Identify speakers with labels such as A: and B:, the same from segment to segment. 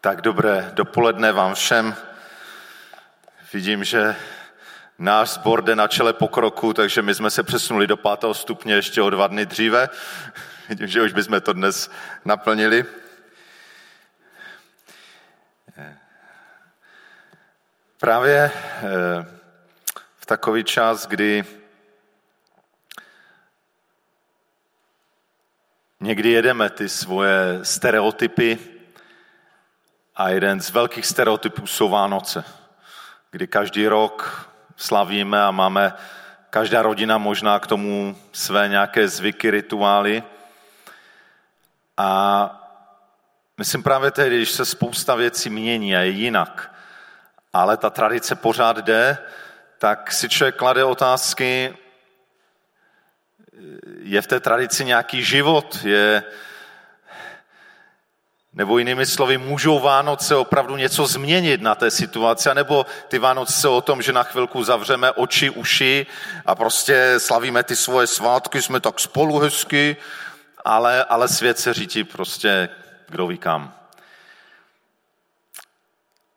A: Tak dobré dopoledne vám všem. Vidím, že náš sbor jde na čele pokroku, takže my jsme se přesunuli do pátého stupně ještě o dva dny dříve. Vidím, že už bychom to dnes naplnili. Právě eh, v takový čas, kdy někdy jedeme ty svoje stereotypy, a jeden z velkých stereotypů jsou Vánoce, kdy každý rok slavíme a máme každá rodina možná k tomu své nějaké zvyky, rituály. A myslím právě tehdy, když se spousta věcí mění a je jinak, ale ta tradice pořád jde, tak si člověk klade otázky, je v té tradici nějaký život, je, nebo jinými slovy, můžou Vánoce opravdu něco změnit na té situaci, nebo ty Vánoce o tom, že na chvilku zavřeme oči, uši a prostě slavíme ty svoje svátky, jsme tak spolu hezky, ale, ale svět se řítí prostě kdo ví kam.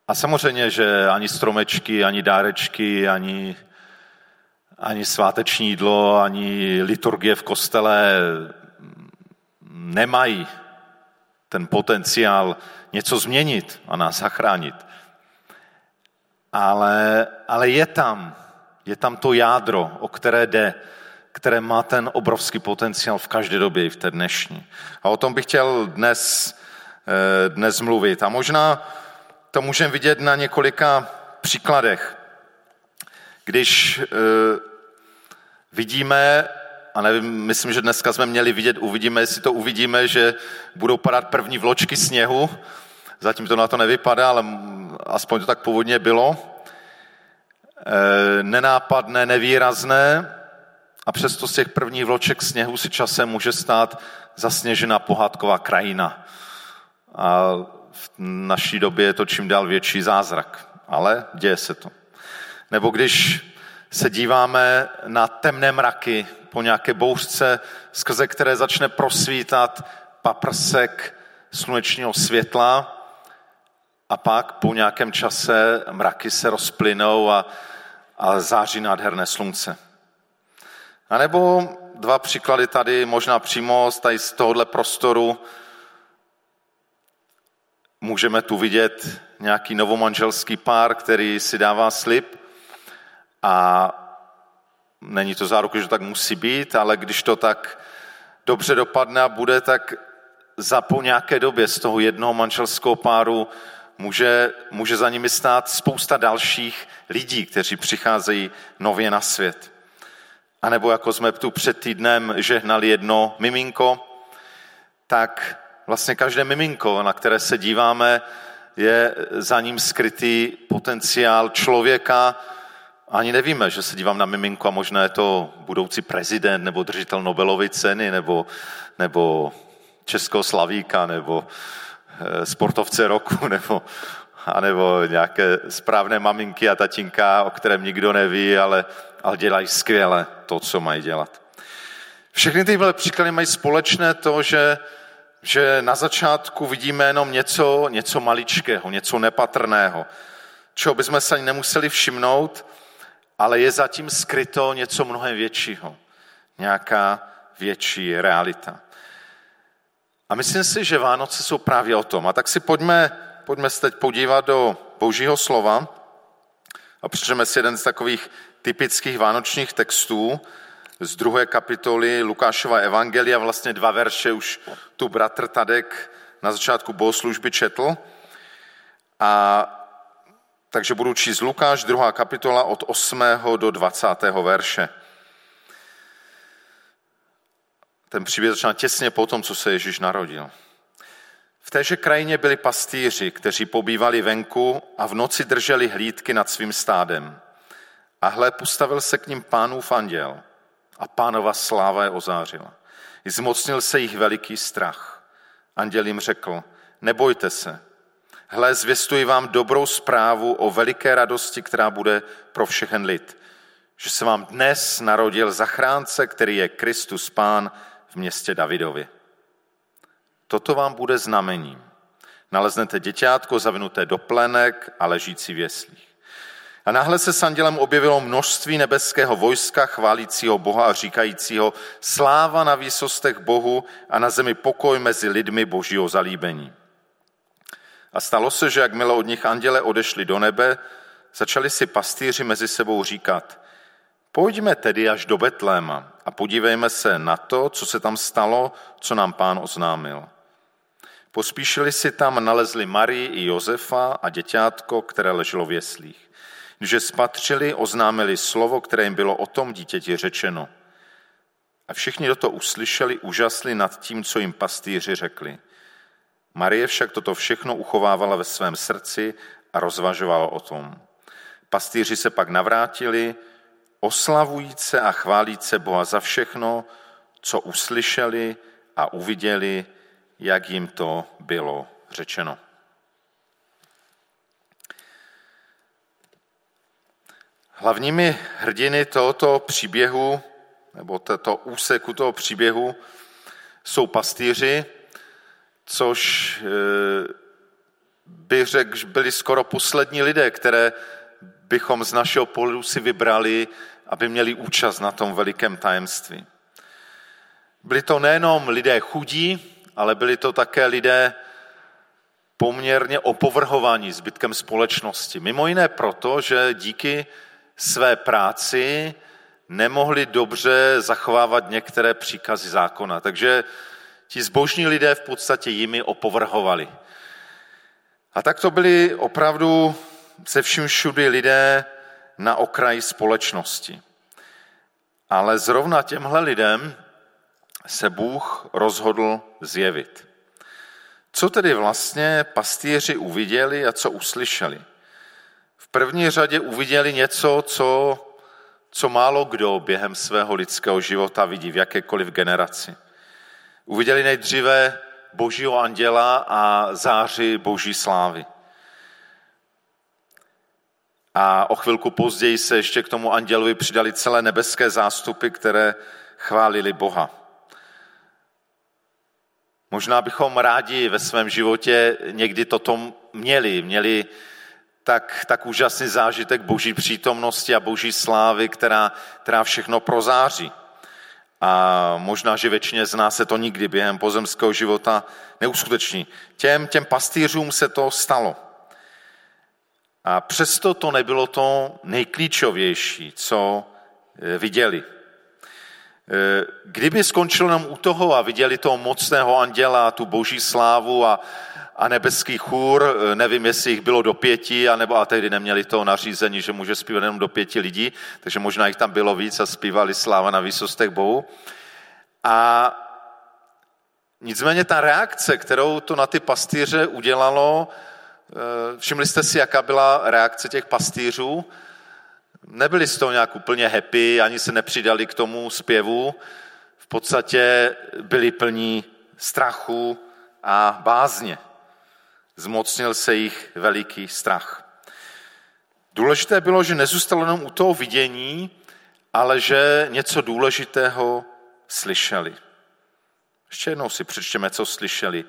A: A samozřejmě, že ani stromečky, ani dárečky, ani, ani sváteční jídlo, ani liturgie v kostele nemají ten potenciál něco změnit a nás zachránit. Ale, ale je tam, je tam to jádro, o které jde, které má ten obrovský potenciál v každé době, i v té dnešní. A o tom bych chtěl dnes, eh, dnes mluvit. A možná to můžeme vidět na několika příkladech. Když eh, vidíme a nevím, myslím, že dneska jsme měli vidět, uvidíme, jestli to uvidíme, že budou padat první vločky sněhu. Zatím to na to nevypadá, ale aspoň to tak původně bylo. E, nenápadné, nevýrazné a přesto z těch prvních vloček sněhu si časem může stát zasněžená pohádková krajina. A v naší době je to čím dál větší zázrak, ale děje se to. Nebo když se díváme na temné mraky po nějaké bouřce, skrze které začne prosvítat paprsek slunečního světla a pak po nějakém čase mraky se rozplynou a, a září nádherné slunce. A nebo dva příklady tady, možná přímo tady z tohohle prostoru. Můžeme tu vidět nějaký novomanželský pár, který si dává slib a není to záruka, že to tak musí být, ale když to tak dobře dopadne a bude, tak za po nějaké době z toho jednoho manželského páru může, může za nimi stát spousta dalších lidí, kteří přicházejí nově na svět. A nebo jako jsme tu před týdnem žehnali jedno miminko, tak vlastně každé miminko, na které se díváme, je za ním skrytý potenciál člověka, ani nevíme, že se dívám na miminku a možná je to budoucí prezident nebo držitel Nobelovy ceny nebo, nebo českého slavíka nebo eh, sportovce roku nebo, anebo nějaké správné maminky a tatínka, o kterém nikdo neví, ale, ale dělají skvěle to, co mají dělat. Všechny tyhle příklady mají společné to, že, že na začátku vidíme jenom něco, něco maličkého, něco nepatrného, čeho bychom se ani nemuseli všimnout, ale je zatím skryto něco mnohem většího. Nějaká větší realita. A myslím si, že Vánoce jsou právě o tom. A tak si pojďme, pojďme se teď podívat do Božího slova a přečteme si jeden z takových typických vánočních textů z druhé kapitoly Lukášova evangelia, vlastně dva verše už tu bratr Tadek na začátku bohoslužby četl. A takže budu číst Lukáš, druhá kapitola od 8. do 20. verše. Ten příběh začíná těsně po tom, co se Ježíš narodil. V téže krajině byli pastýři, kteří pobývali venku a v noci drželi hlídky nad svým stádem. A hle, postavil se k ním pánův anděl a pánova sláva je ozářila. Zmocnil se jich veliký strach. Anděl jim řekl, nebojte se, Hle, zvěstuji vám dobrou zprávu o veliké radosti, která bude pro všechen lid. Že se vám dnes narodil zachránce, který je Kristus Pán v městě Davidovi. Toto vám bude znamením. naleznete děťátko zavinuté do plenek a ležící v jeslích. A náhle se s andělem objevilo množství nebeského vojska, chválícího Boha a říkajícího sláva na výsostech Bohu a na zemi pokoj mezi lidmi božího zalíbení. A stalo se, že jakmile od nich anděle odešli do nebe, začali si pastýři mezi sebou říkat, pojďme tedy až do Betléma a podívejme se na to, co se tam stalo, co nám pán oznámil. Pospíšili si tam, nalezli Marii i Josefa a děťátko, které leželo v jeslích. Když spatřili, oznámili slovo, které jim bylo o tom dítěti řečeno. A všichni do to uslyšeli, úžasli nad tím, co jim pastýři řekli. Marie však toto všechno uchovávala ve svém srdci a rozvažovala o tom. Pastýři se pak navrátili, oslavujíce a chválíce Boha za všechno, co uslyšeli a uviděli, jak jim to bylo řečeno. Hlavními hrdiny tohoto příběhu, nebo této úseku toho příběhu, jsou pastýři, což eh, bych řekl, byli skoro poslední lidé, které bychom z našeho pohledu si vybrali, aby měli účast na tom velikém tajemství. Byli to nejenom lidé chudí, ale byli to také lidé poměrně opovrhovaní zbytkem společnosti. Mimo jiné proto, že díky své práci nemohli dobře zachovávat některé příkazy zákona. Takže ti zbožní lidé v podstatě jimi opovrhovali. A tak to byli opravdu se vším všudy lidé na okraji společnosti. Ale zrovna těmhle lidem se Bůh rozhodl zjevit. Co tedy vlastně pastýři uviděli a co uslyšeli? V první řadě uviděli něco, co, co málo kdo během svého lidského života vidí v jakékoliv generaci. Uviděli nejdříve božího anděla a záři boží slávy. A o chvilku později se ještě k tomu andělovi přidali celé nebeské zástupy, které chválili Boha. Možná bychom rádi ve svém životě někdy toto měli, měli tak, tak úžasný zážitek boží přítomnosti a boží slávy, která, která všechno prozáří. A možná, že většině z nás se to nikdy během pozemského života neuskuteční. Těm, těm pastýřům se to stalo. A přesto to nebylo to nejklíčovější, co eh, viděli. Eh, kdyby skončil jenom u toho a viděli toho mocného anděla, tu boží slávu a, a nebeský chůr, eh, nevím, jestli jich bylo do pěti, anebo a tehdy neměli to nařízení, že může zpívat jenom do pěti lidí, takže možná jich tam bylo víc a zpívali sláva na výsostech Bohu. A nicméně ta reakce, kterou to na ty pastýře udělalo, Eh, všimli jste si, jaká byla reakce těch pastýřů? Nebyli z toho nějak úplně happy, ani se nepřidali k tomu zpěvu. V podstatě byli plní strachu a bázně. Zmocnil se jich veliký strach. Důležité bylo, že nezůstalo jenom u toho vidění, ale že něco důležitého slyšeli. Ještě jednou si přečtěme, co slyšeli.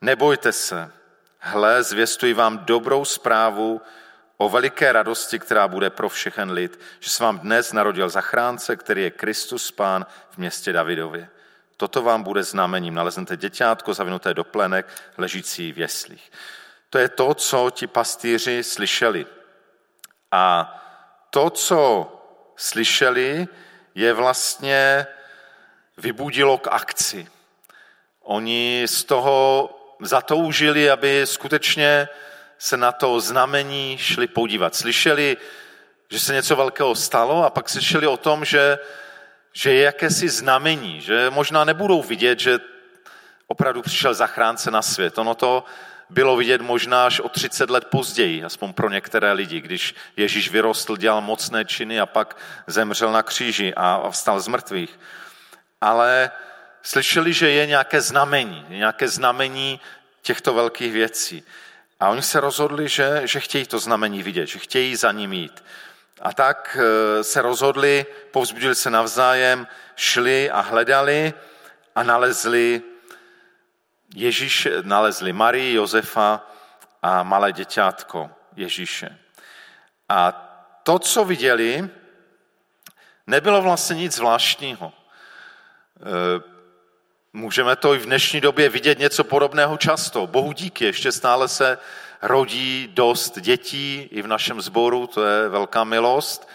A: Nebojte se, Hle, zvěstuji vám dobrou zprávu o veliké radosti, která bude pro všechen lid, že se vám dnes narodil zachránce, který je Kristus Pán v městě Davidově. Toto vám bude znamením. Naleznete děťátko zavinuté do plenek, ležící v jeslích. To je to, co ti pastýři slyšeli. A to, co slyšeli, je vlastně vybudilo k akci. Oni z toho zatoužili, aby skutečně se na to znamení šli podívat. Slyšeli, že se něco velkého stalo a pak slyšeli o tom, že, že je jakési znamení, že možná nebudou vidět, že opravdu přišel zachránce na svět. Ono to bylo vidět možná až o 30 let později, aspoň pro některé lidi, když Ježíš vyrostl, dělal mocné činy a pak zemřel na kříži a vstal z mrtvých. Ale slyšeli, že je nějaké znamení, nějaké znamení těchto velkých věcí. A oni se rozhodli, že, že chtějí to znamení vidět, že chtějí za ním jít. A tak e, se rozhodli, povzbudili se navzájem, šli a hledali a nalezli Ježíš nalezli Marii, Josefa a malé děťátko Ježíše. A to, co viděli, nebylo vlastně nic zvláštního. E, můžeme to i v dnešní době vidět něco podobného často. Bohu díky, ještě stále se rodí dost dětí i v našem sboru, to je velká milost.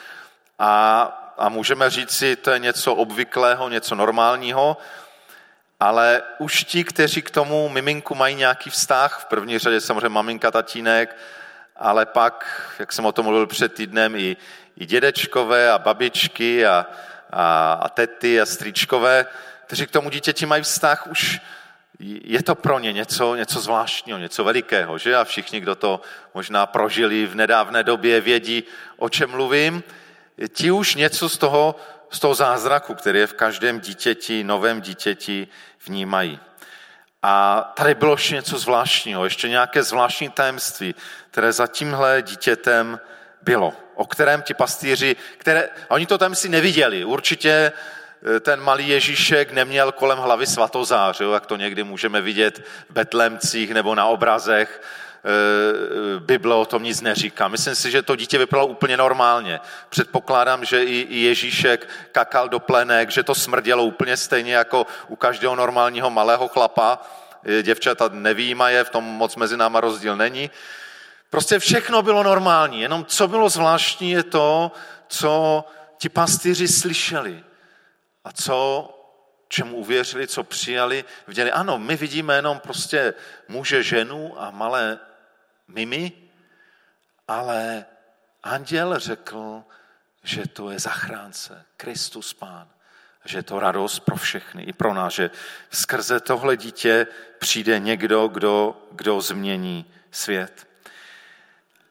A: A, a můžeme říct si, to je něco obvyklého, něco normálního, ale už ti, kteří k tomu miminku mají nějaký vztah, v první řadě samozřejmě maminka, tatínek, ale pak, jak jsem o tom mluvil před týdnem, i, i dědečkové a babičky a, a, a tety a stričkové, kteří k tomu dítěti mají vztah, už je to pro ně něco, něco zvláštního, něco velikého, že? A všichni, kdo to možná prožili v nedávné době, vědí, o čem mluvím. Ti už něco z toho, z toho zázraku, který je v každém dítěti, novém dítěti, vnímají. A tady bylo ještě něco zvláštního, ještě nějaké zvláštní tajemství, které za tímhle dítětem bylo, o kterém ti pastýři, které, oni to tajemství neviděli. Určitě ten malý Ježíšek neměl kolem hlavy svatozář, jak to někdy můžeme vidět v Betlemcích nebo na obrazech, Eh, Bible o tom nic neříká. Myslím si, že to dítě vypadalo úplně normálně. Předpokládám, že i Ježíšek kakal do plenek, že to smrdělo úplně stejně jako u každého normálního malého chlapa. Eh, děvčata nevýjímaje, v tom moc mezi náma rozdíl není. Prostě všechno bylo normální, jenom co bylo zvláštní je to, co ti pastýři slyšeli a co čemu uvěřili, co přijali, viděli, ano, my vidíme jenom prostě muže, ženu a malé mimi, ale anděl řekl, že to je zachránce, Kristus Pán, že je to radost pro všechny, i pro nás, že skrze tohle dítě přijde někdo, kdo, kdo změní svět.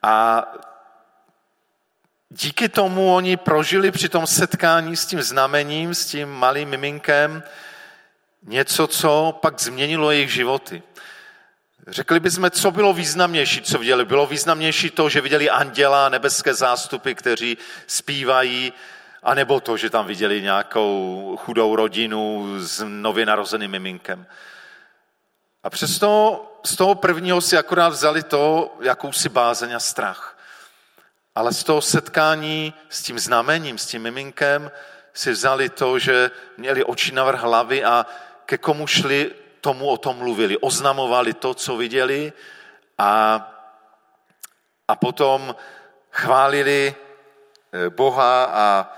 A: A díky tomu oni prožili při tom setkání s tím znamením, s tím malým miminkem, něco, co pak změnilo jejich životy. Řekli bychom, co bylo významnější, co viděli. Bylo významnější to, že viděli anděla, nebeské zástupy, kteří zpívají, anebo to, že tam viděli nějakou chudou rodinu s nově narozeným miminkem. A přesto z toho prvního si akorát vzali to, jakousi bázeň a strach. Ale z toho setkání s tím znamením, s tím miminkem, si vzali to, že měli oči navrh hlavy a ke komu šli, tomu o tom mluvili, oznamovali to, co viděli a, a potom chválili eh, Boha a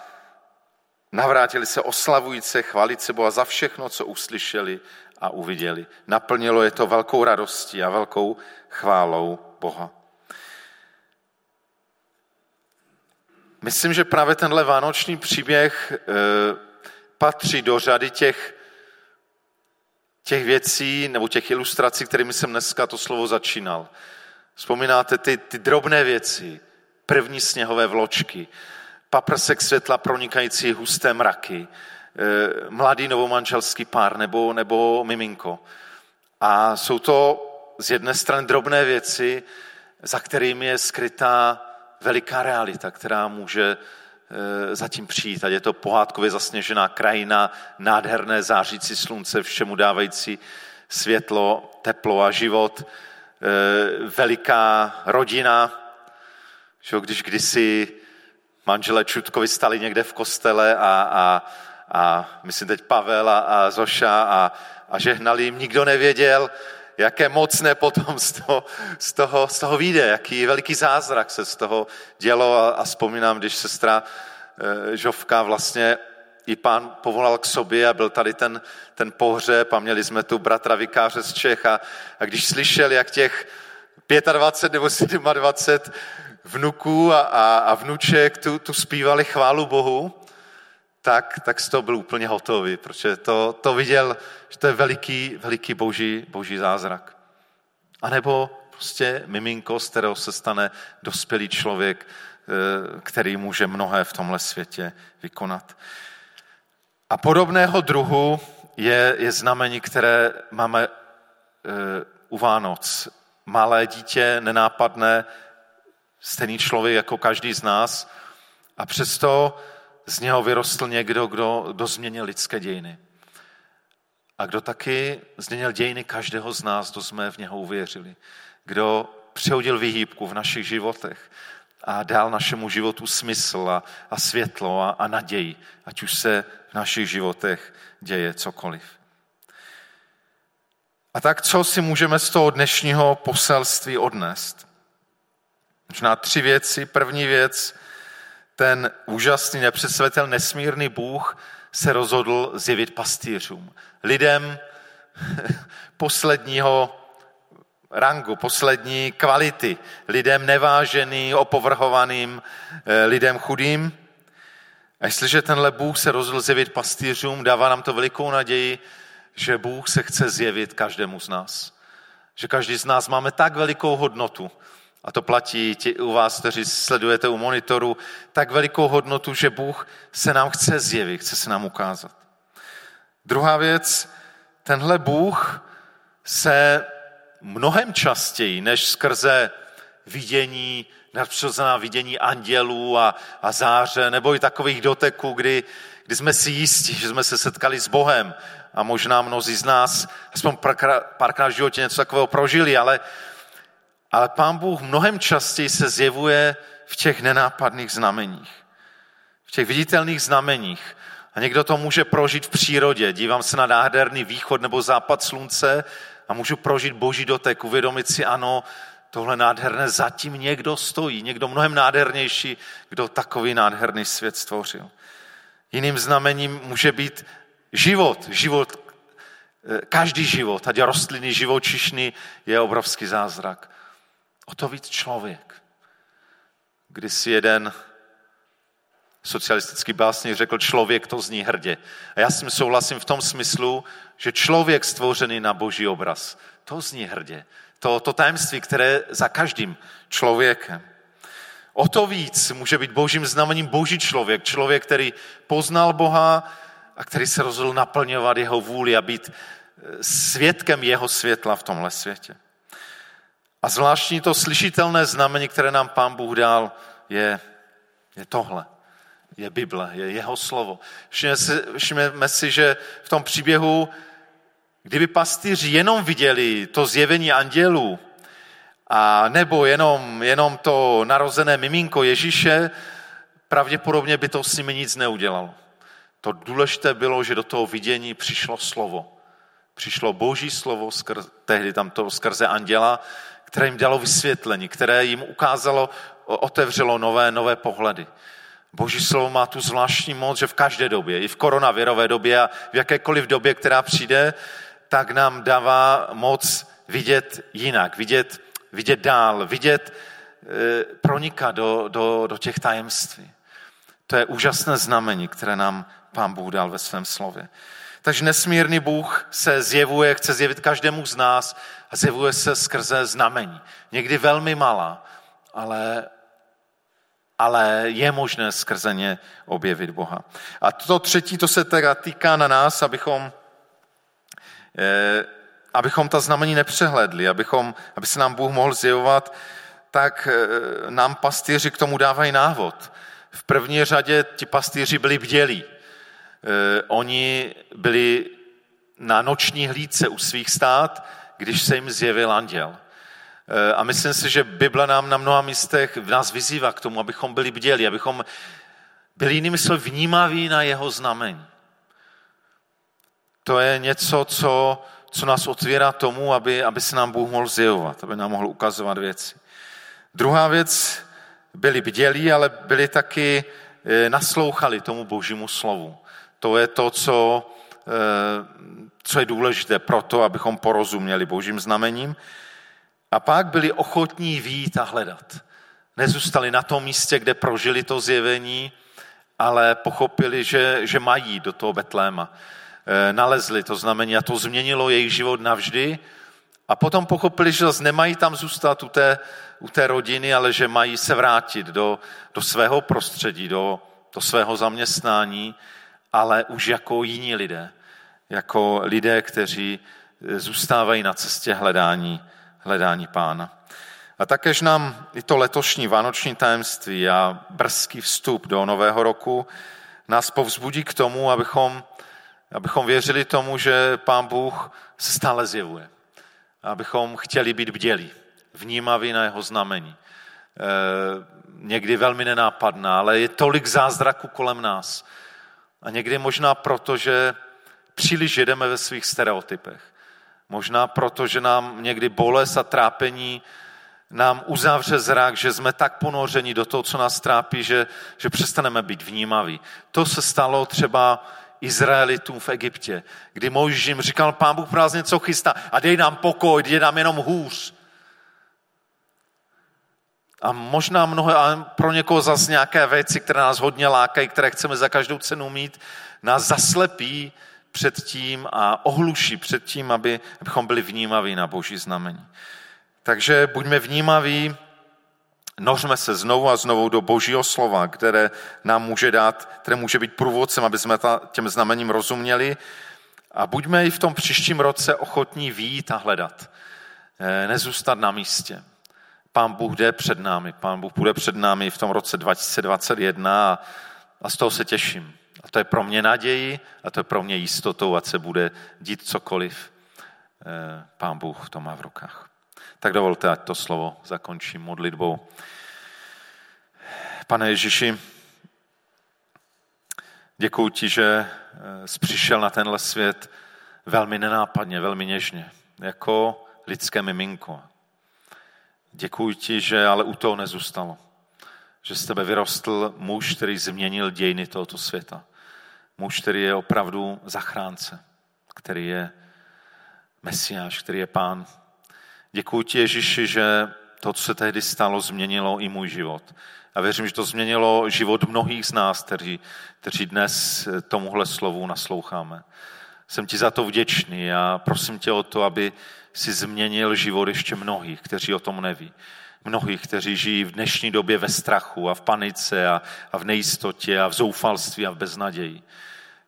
A: navrátili se oslavujíce, chválit se Boha za všechno, co uslyšeli a uviděli. Naplnilo je to velkou radostí a velkou chválou Boha. Myslím, že právě tenhle vánoční příběh eh, patří do řady těch těch věcí nebo těch ilustrací, kterými jsem dneska to slovo začínal. Vzpomínáte ty, ty drobné věci, první sněhové vločky, paprsek světla pronikající husté mraky, eh, mladý novomanželský pár nebo, nebo miminko. A jsou to z jedné strany drobné věci, za kterými je skrytá veliká realita, která může Eh, zatím přijít. Ať je to pohádkově zasněžená krajina, nádherné zářící slunce, všemu dávající světlo, teplo a život, eh, veliká rodina, že když kdysi manželé Čutkovi stali někde v kostele a, a, a myslím teď Pavel a, a Zoša a, a žehnali jim, nikdo nevěděl, jaké mocné potom z toho, z toho, z toho vyjde, jaký veliký zázrak se z toho dělo a, a vzpomínám, když sestra e, Žovka vlastně i pán povolal k sobě a byl tady ten, ten pohřeb a měli jsme tu bratra vikáře z Čech a, a když slyšel, jak těch 25 nebo 27 vnuků a, a, a vnuček tu, tu zpívali chválu Bohu, tak, tak z toho byl úplně hotový, protože to, to viděl, že to je veliký, veliký boží, boží zázrak. A nebo prostě miminko, z kterého se stane dospělý člověk, eh, který může mnohé v tomhle světě vykonat. A podobného druhu je, je znamení, které máme eh, u Vánoc. Malé dítě, nenápadné, stejný člověk jako každý z nás a přesto z něho vyrostl někdo, kdo, kdo změnil lidské dějiny. a kdo taky změnil dějiny každého z nás, kdo jsme v něho uvěřili. Kdo přehodil vyhýbku v našich životech a dal našemu životu smysl a, a světlo a, a naději, ať už se v našich životech děje cokoliv. A tak co si můžeme z toho dnešního poselství odnést? Možná tři věci. První věc, ten úžasný, nepředstavitel, nesmírný Bůh se rozhodl zjevit pastýřům. Lidem posledního rangu, poslední kvality. Lidem nevážený, opovrhovaným, eh, lidem chudým. A jestliže tenhle Bůh se rozhodl zjevit pastýřům, dává nám to velikou naději, že Bůh se chce zjevit každému z nás. Že každý z nás máme tak velikou hodnotu, a to platí ti u vás, kteří sledujete u monitoru, tak velikou hodnotu, že Bůh se nám chce zjevit, chce se nám ukázat. Druhá věc, tenhle Bůh se mnohem častěji, než skrze vidění, nadpřirozená vidění andělů a, a záře, nebo i takových doteků, kdy, kdy jsme si jistí, že jsme se setkali s Bohem a možná mnozí z nás aspoň párkrát v životě něco takového prožili, ale, ale pán Bůh mnohem častěji se zjevuje v těch nenápadných znameních. V těch viditelných znameních. A někdo to může prožít v přírodě. Dívám se na nádherný východ nebo západ slunce a můžu prožít boží dotek, uvědomit si, ano, tohle nádherné, zatím někdo stojí, někdo mnohem nádhernější, kdo takový nádherný svět stvořil. Jiným znamením může být život, život, eh, každý život, ať rostliny, živočišný, je obrovský zázrak. O to víc člověk. Když si jeden socialistický básník řekl, člověk to zní hrdě. A já s tím souhlasím v tom smyslu, že člověk stvořený na boží obraz, to zní hrdě. To, to tajemství, které za každým člověkem. O to víc může být božím znamením boží člověk, člověk, který poznal Boha a který se rozhodl naplňovat jeho vůli a být eh, svědkem jeho světla v tomhle světě. A zvláštní to slyšitelné znamení, které nám pán Bůh dal, je, je tohle je Bible, je jeho slovo. Všimněme si, že v tom příběhu, kdyby pastýři jenom viděli to zjevení andělů, a nebo jenom, jenom to narozené miminko Ježíše, pravděpodobně by to s nimi nic neudělalo. To důležité bylo, že do toho vidění přišlo slovo. Přišlo boží slovo, skrz, tehdy tam to skrze anděla, které jim dalo vysvětlení, které jim ukázalo, otevřelo nové, nové pohledy. Boží slovo má tu zvláštní moc, že v každé době, i v koronavirové době a v jakékoliv době, která přijde, tak nám dává moc vidět jinak, vidět, vidět dál, vidět, e, pronikat do, do, do těch tajemství. To je úžasné znamení, které nám Pán Bůh dal ve svém slově. Takže nesmírný Bůh se zjevuje, chce zjevit každému z nás a zjevuje se skrze znamení. Někdy velmi malá, ale ale je možné skrze ně objevit Boha. A to třetí, to se teda týká na nás, abychom, eh, abychom ta znamení nepřehledli, abychom, aby se nám Bůh mohl zjevovat, tak eh, nám pastýři k tomu dávají návod. V první řadě ti pastýři byli bdělí. Eh, oni byli na noční hlídce u svých stát, když se jim zjevil anděl. Eh, a myslím si, že Bible nám na mnoha místech v nás vyzývá k tomu, abychom byli bděli, abychom byli jinými slovy vnímaví na jeho znamení. To je něco, co, co nás otvírá tomu, aby, aby se nám Bůh mohl zjevovat, aby nám mohl ukazovat věci. Druhá věc, byli bdělí, ale byli taky, eh, naslouchali tomu božímu slovu. To je to, co, eh, co je důležité pro to, abychom porozuměli božím znamením. A pak byli ochotní vít a hledat. Nezůstali na tom místě, kde prožili to zjevení, ale pochopili, že, že mají do toho Betléma. E, nalezli to znamení a to změnilo jejich život navždy. A potom pochopili, že zase nemají tam zůstat u té, u té rodiny, ale že mají se vrátit do, do svého prostředí, do, do svého zaměstnání, ale už jako jiní lidé. Jako lidé, kteří zůstávají na cestě hledání hledání pána. A takéž nám i to letošní vánoční tajemství a brzký vstup do nového roku nás povzbudí k tomu, abychom Abychom věřili tomu, že Pán Bůh se stále zjevuje. Abychom chtěli být bdělí, vnímaví na jeho znamení. E, někdy velmi nenápadná, ale je tolik zázraků kolem nás. A někdy možná proto, že příliš jedeme ve svých stereotypech. Možná proto, že nám někdy bolest a trápení nám uzavře zrak, že jsme tak ponořeni do toho, co nás trápí, že, že přestaneme být vnímaví. To se stalo třeba Izraelitům v Egyptě, kdy Mojžíš jim říkal, pán Bůh pro nás něco chystá a dej nám pokoj, dej nám jenom hůř. A možná mnoho, ale pro někoho zase nějaké věci, které nás hodně lákají, které chceme za každou cenu mít, nás zaslepí před tím a ohluší před tím, aby, abychom byli vnímaví na boží znamení. Takže buďme vnímaví, nořme se znovu a znovu do božího slova, které nám může dát, které může být průvodcem, aby jsme těm znamením rozuměli. A buďme i v tom příštím roce ochotní výjít a hledat. Eh, nezůstat na místě. Pán Bůh jde před námi. Pán Bůh bude před námi v tom roce 2021 a, a z toho se těším. A to je pro mě naději a to je pro mě jistotou, ať se bude dít cokoliv. Eh, Pán Bůh to má v rukách. Tak dovolte, ať to slovo zakončím modlitbou. Pane Ježíši, děkuji ti, že eh, jsi přišel na tenhle svět velmi nenápadně, velmi něžně, jako lidské miminko. Děkuji ti, že ale u toho nezůstalo. Že z tebe vyrostl muž, který změnil dějiny tohoto světa. Muž, který je opravdu zachránce, který je mesiáš, který je pán. Děkuji ti, Ježíši, že to, co se tehdy stalo, změnilo i můj život. A věřím, že to změnilo život mnohých z nás, kteří, kteří dnes tomuhle slovu nasloucháme. Jsem ti za to vděčný a prosím tě o to, aby si změnil život ještě mnohých, kteří o tom neví. Mnohých, kteří žijí v dnešní době ve strachu a v panice a, a v nejistotě a v zoufalství a v beznaději.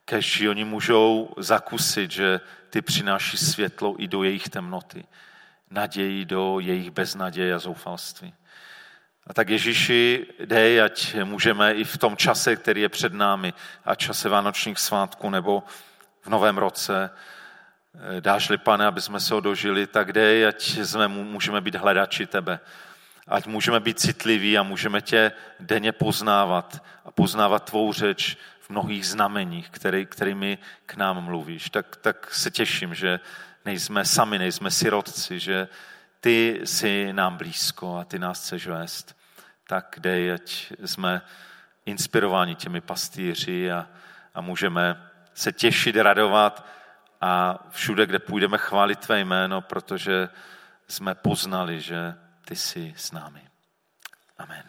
A: Kež oni můžou zakusit, že ty přináší světlo i do jejich temnoty. Naději do jejich beznaděje a zoufalství. A tak Ježíši, dej, ať můžeme i v tom čase, který je před námi, a čase Vánočních svátků nebo v novém roce, Eh, dáš-li, pane, aby jsme se ho dožili, tak dej, ať jsme, můžeme být hledači tebe. Ať můžeme být citliví a můžeme tě denně poznávat a poznávat tvou řeč v mnohých znameních, který, kterými k nám mluvíš. Tak, tak se těším, že nejsme sami, nejsme sirotci, že ty jsi nám blízko a ty nás chceš vést. Tak dej, ať jsme inspirováni těmi pastýři a, a můžeme se těšit, radovat, a všude, kde půjdeme chválit tvé jméno, protože jsme poznali, že ty jsi s námi. Amen.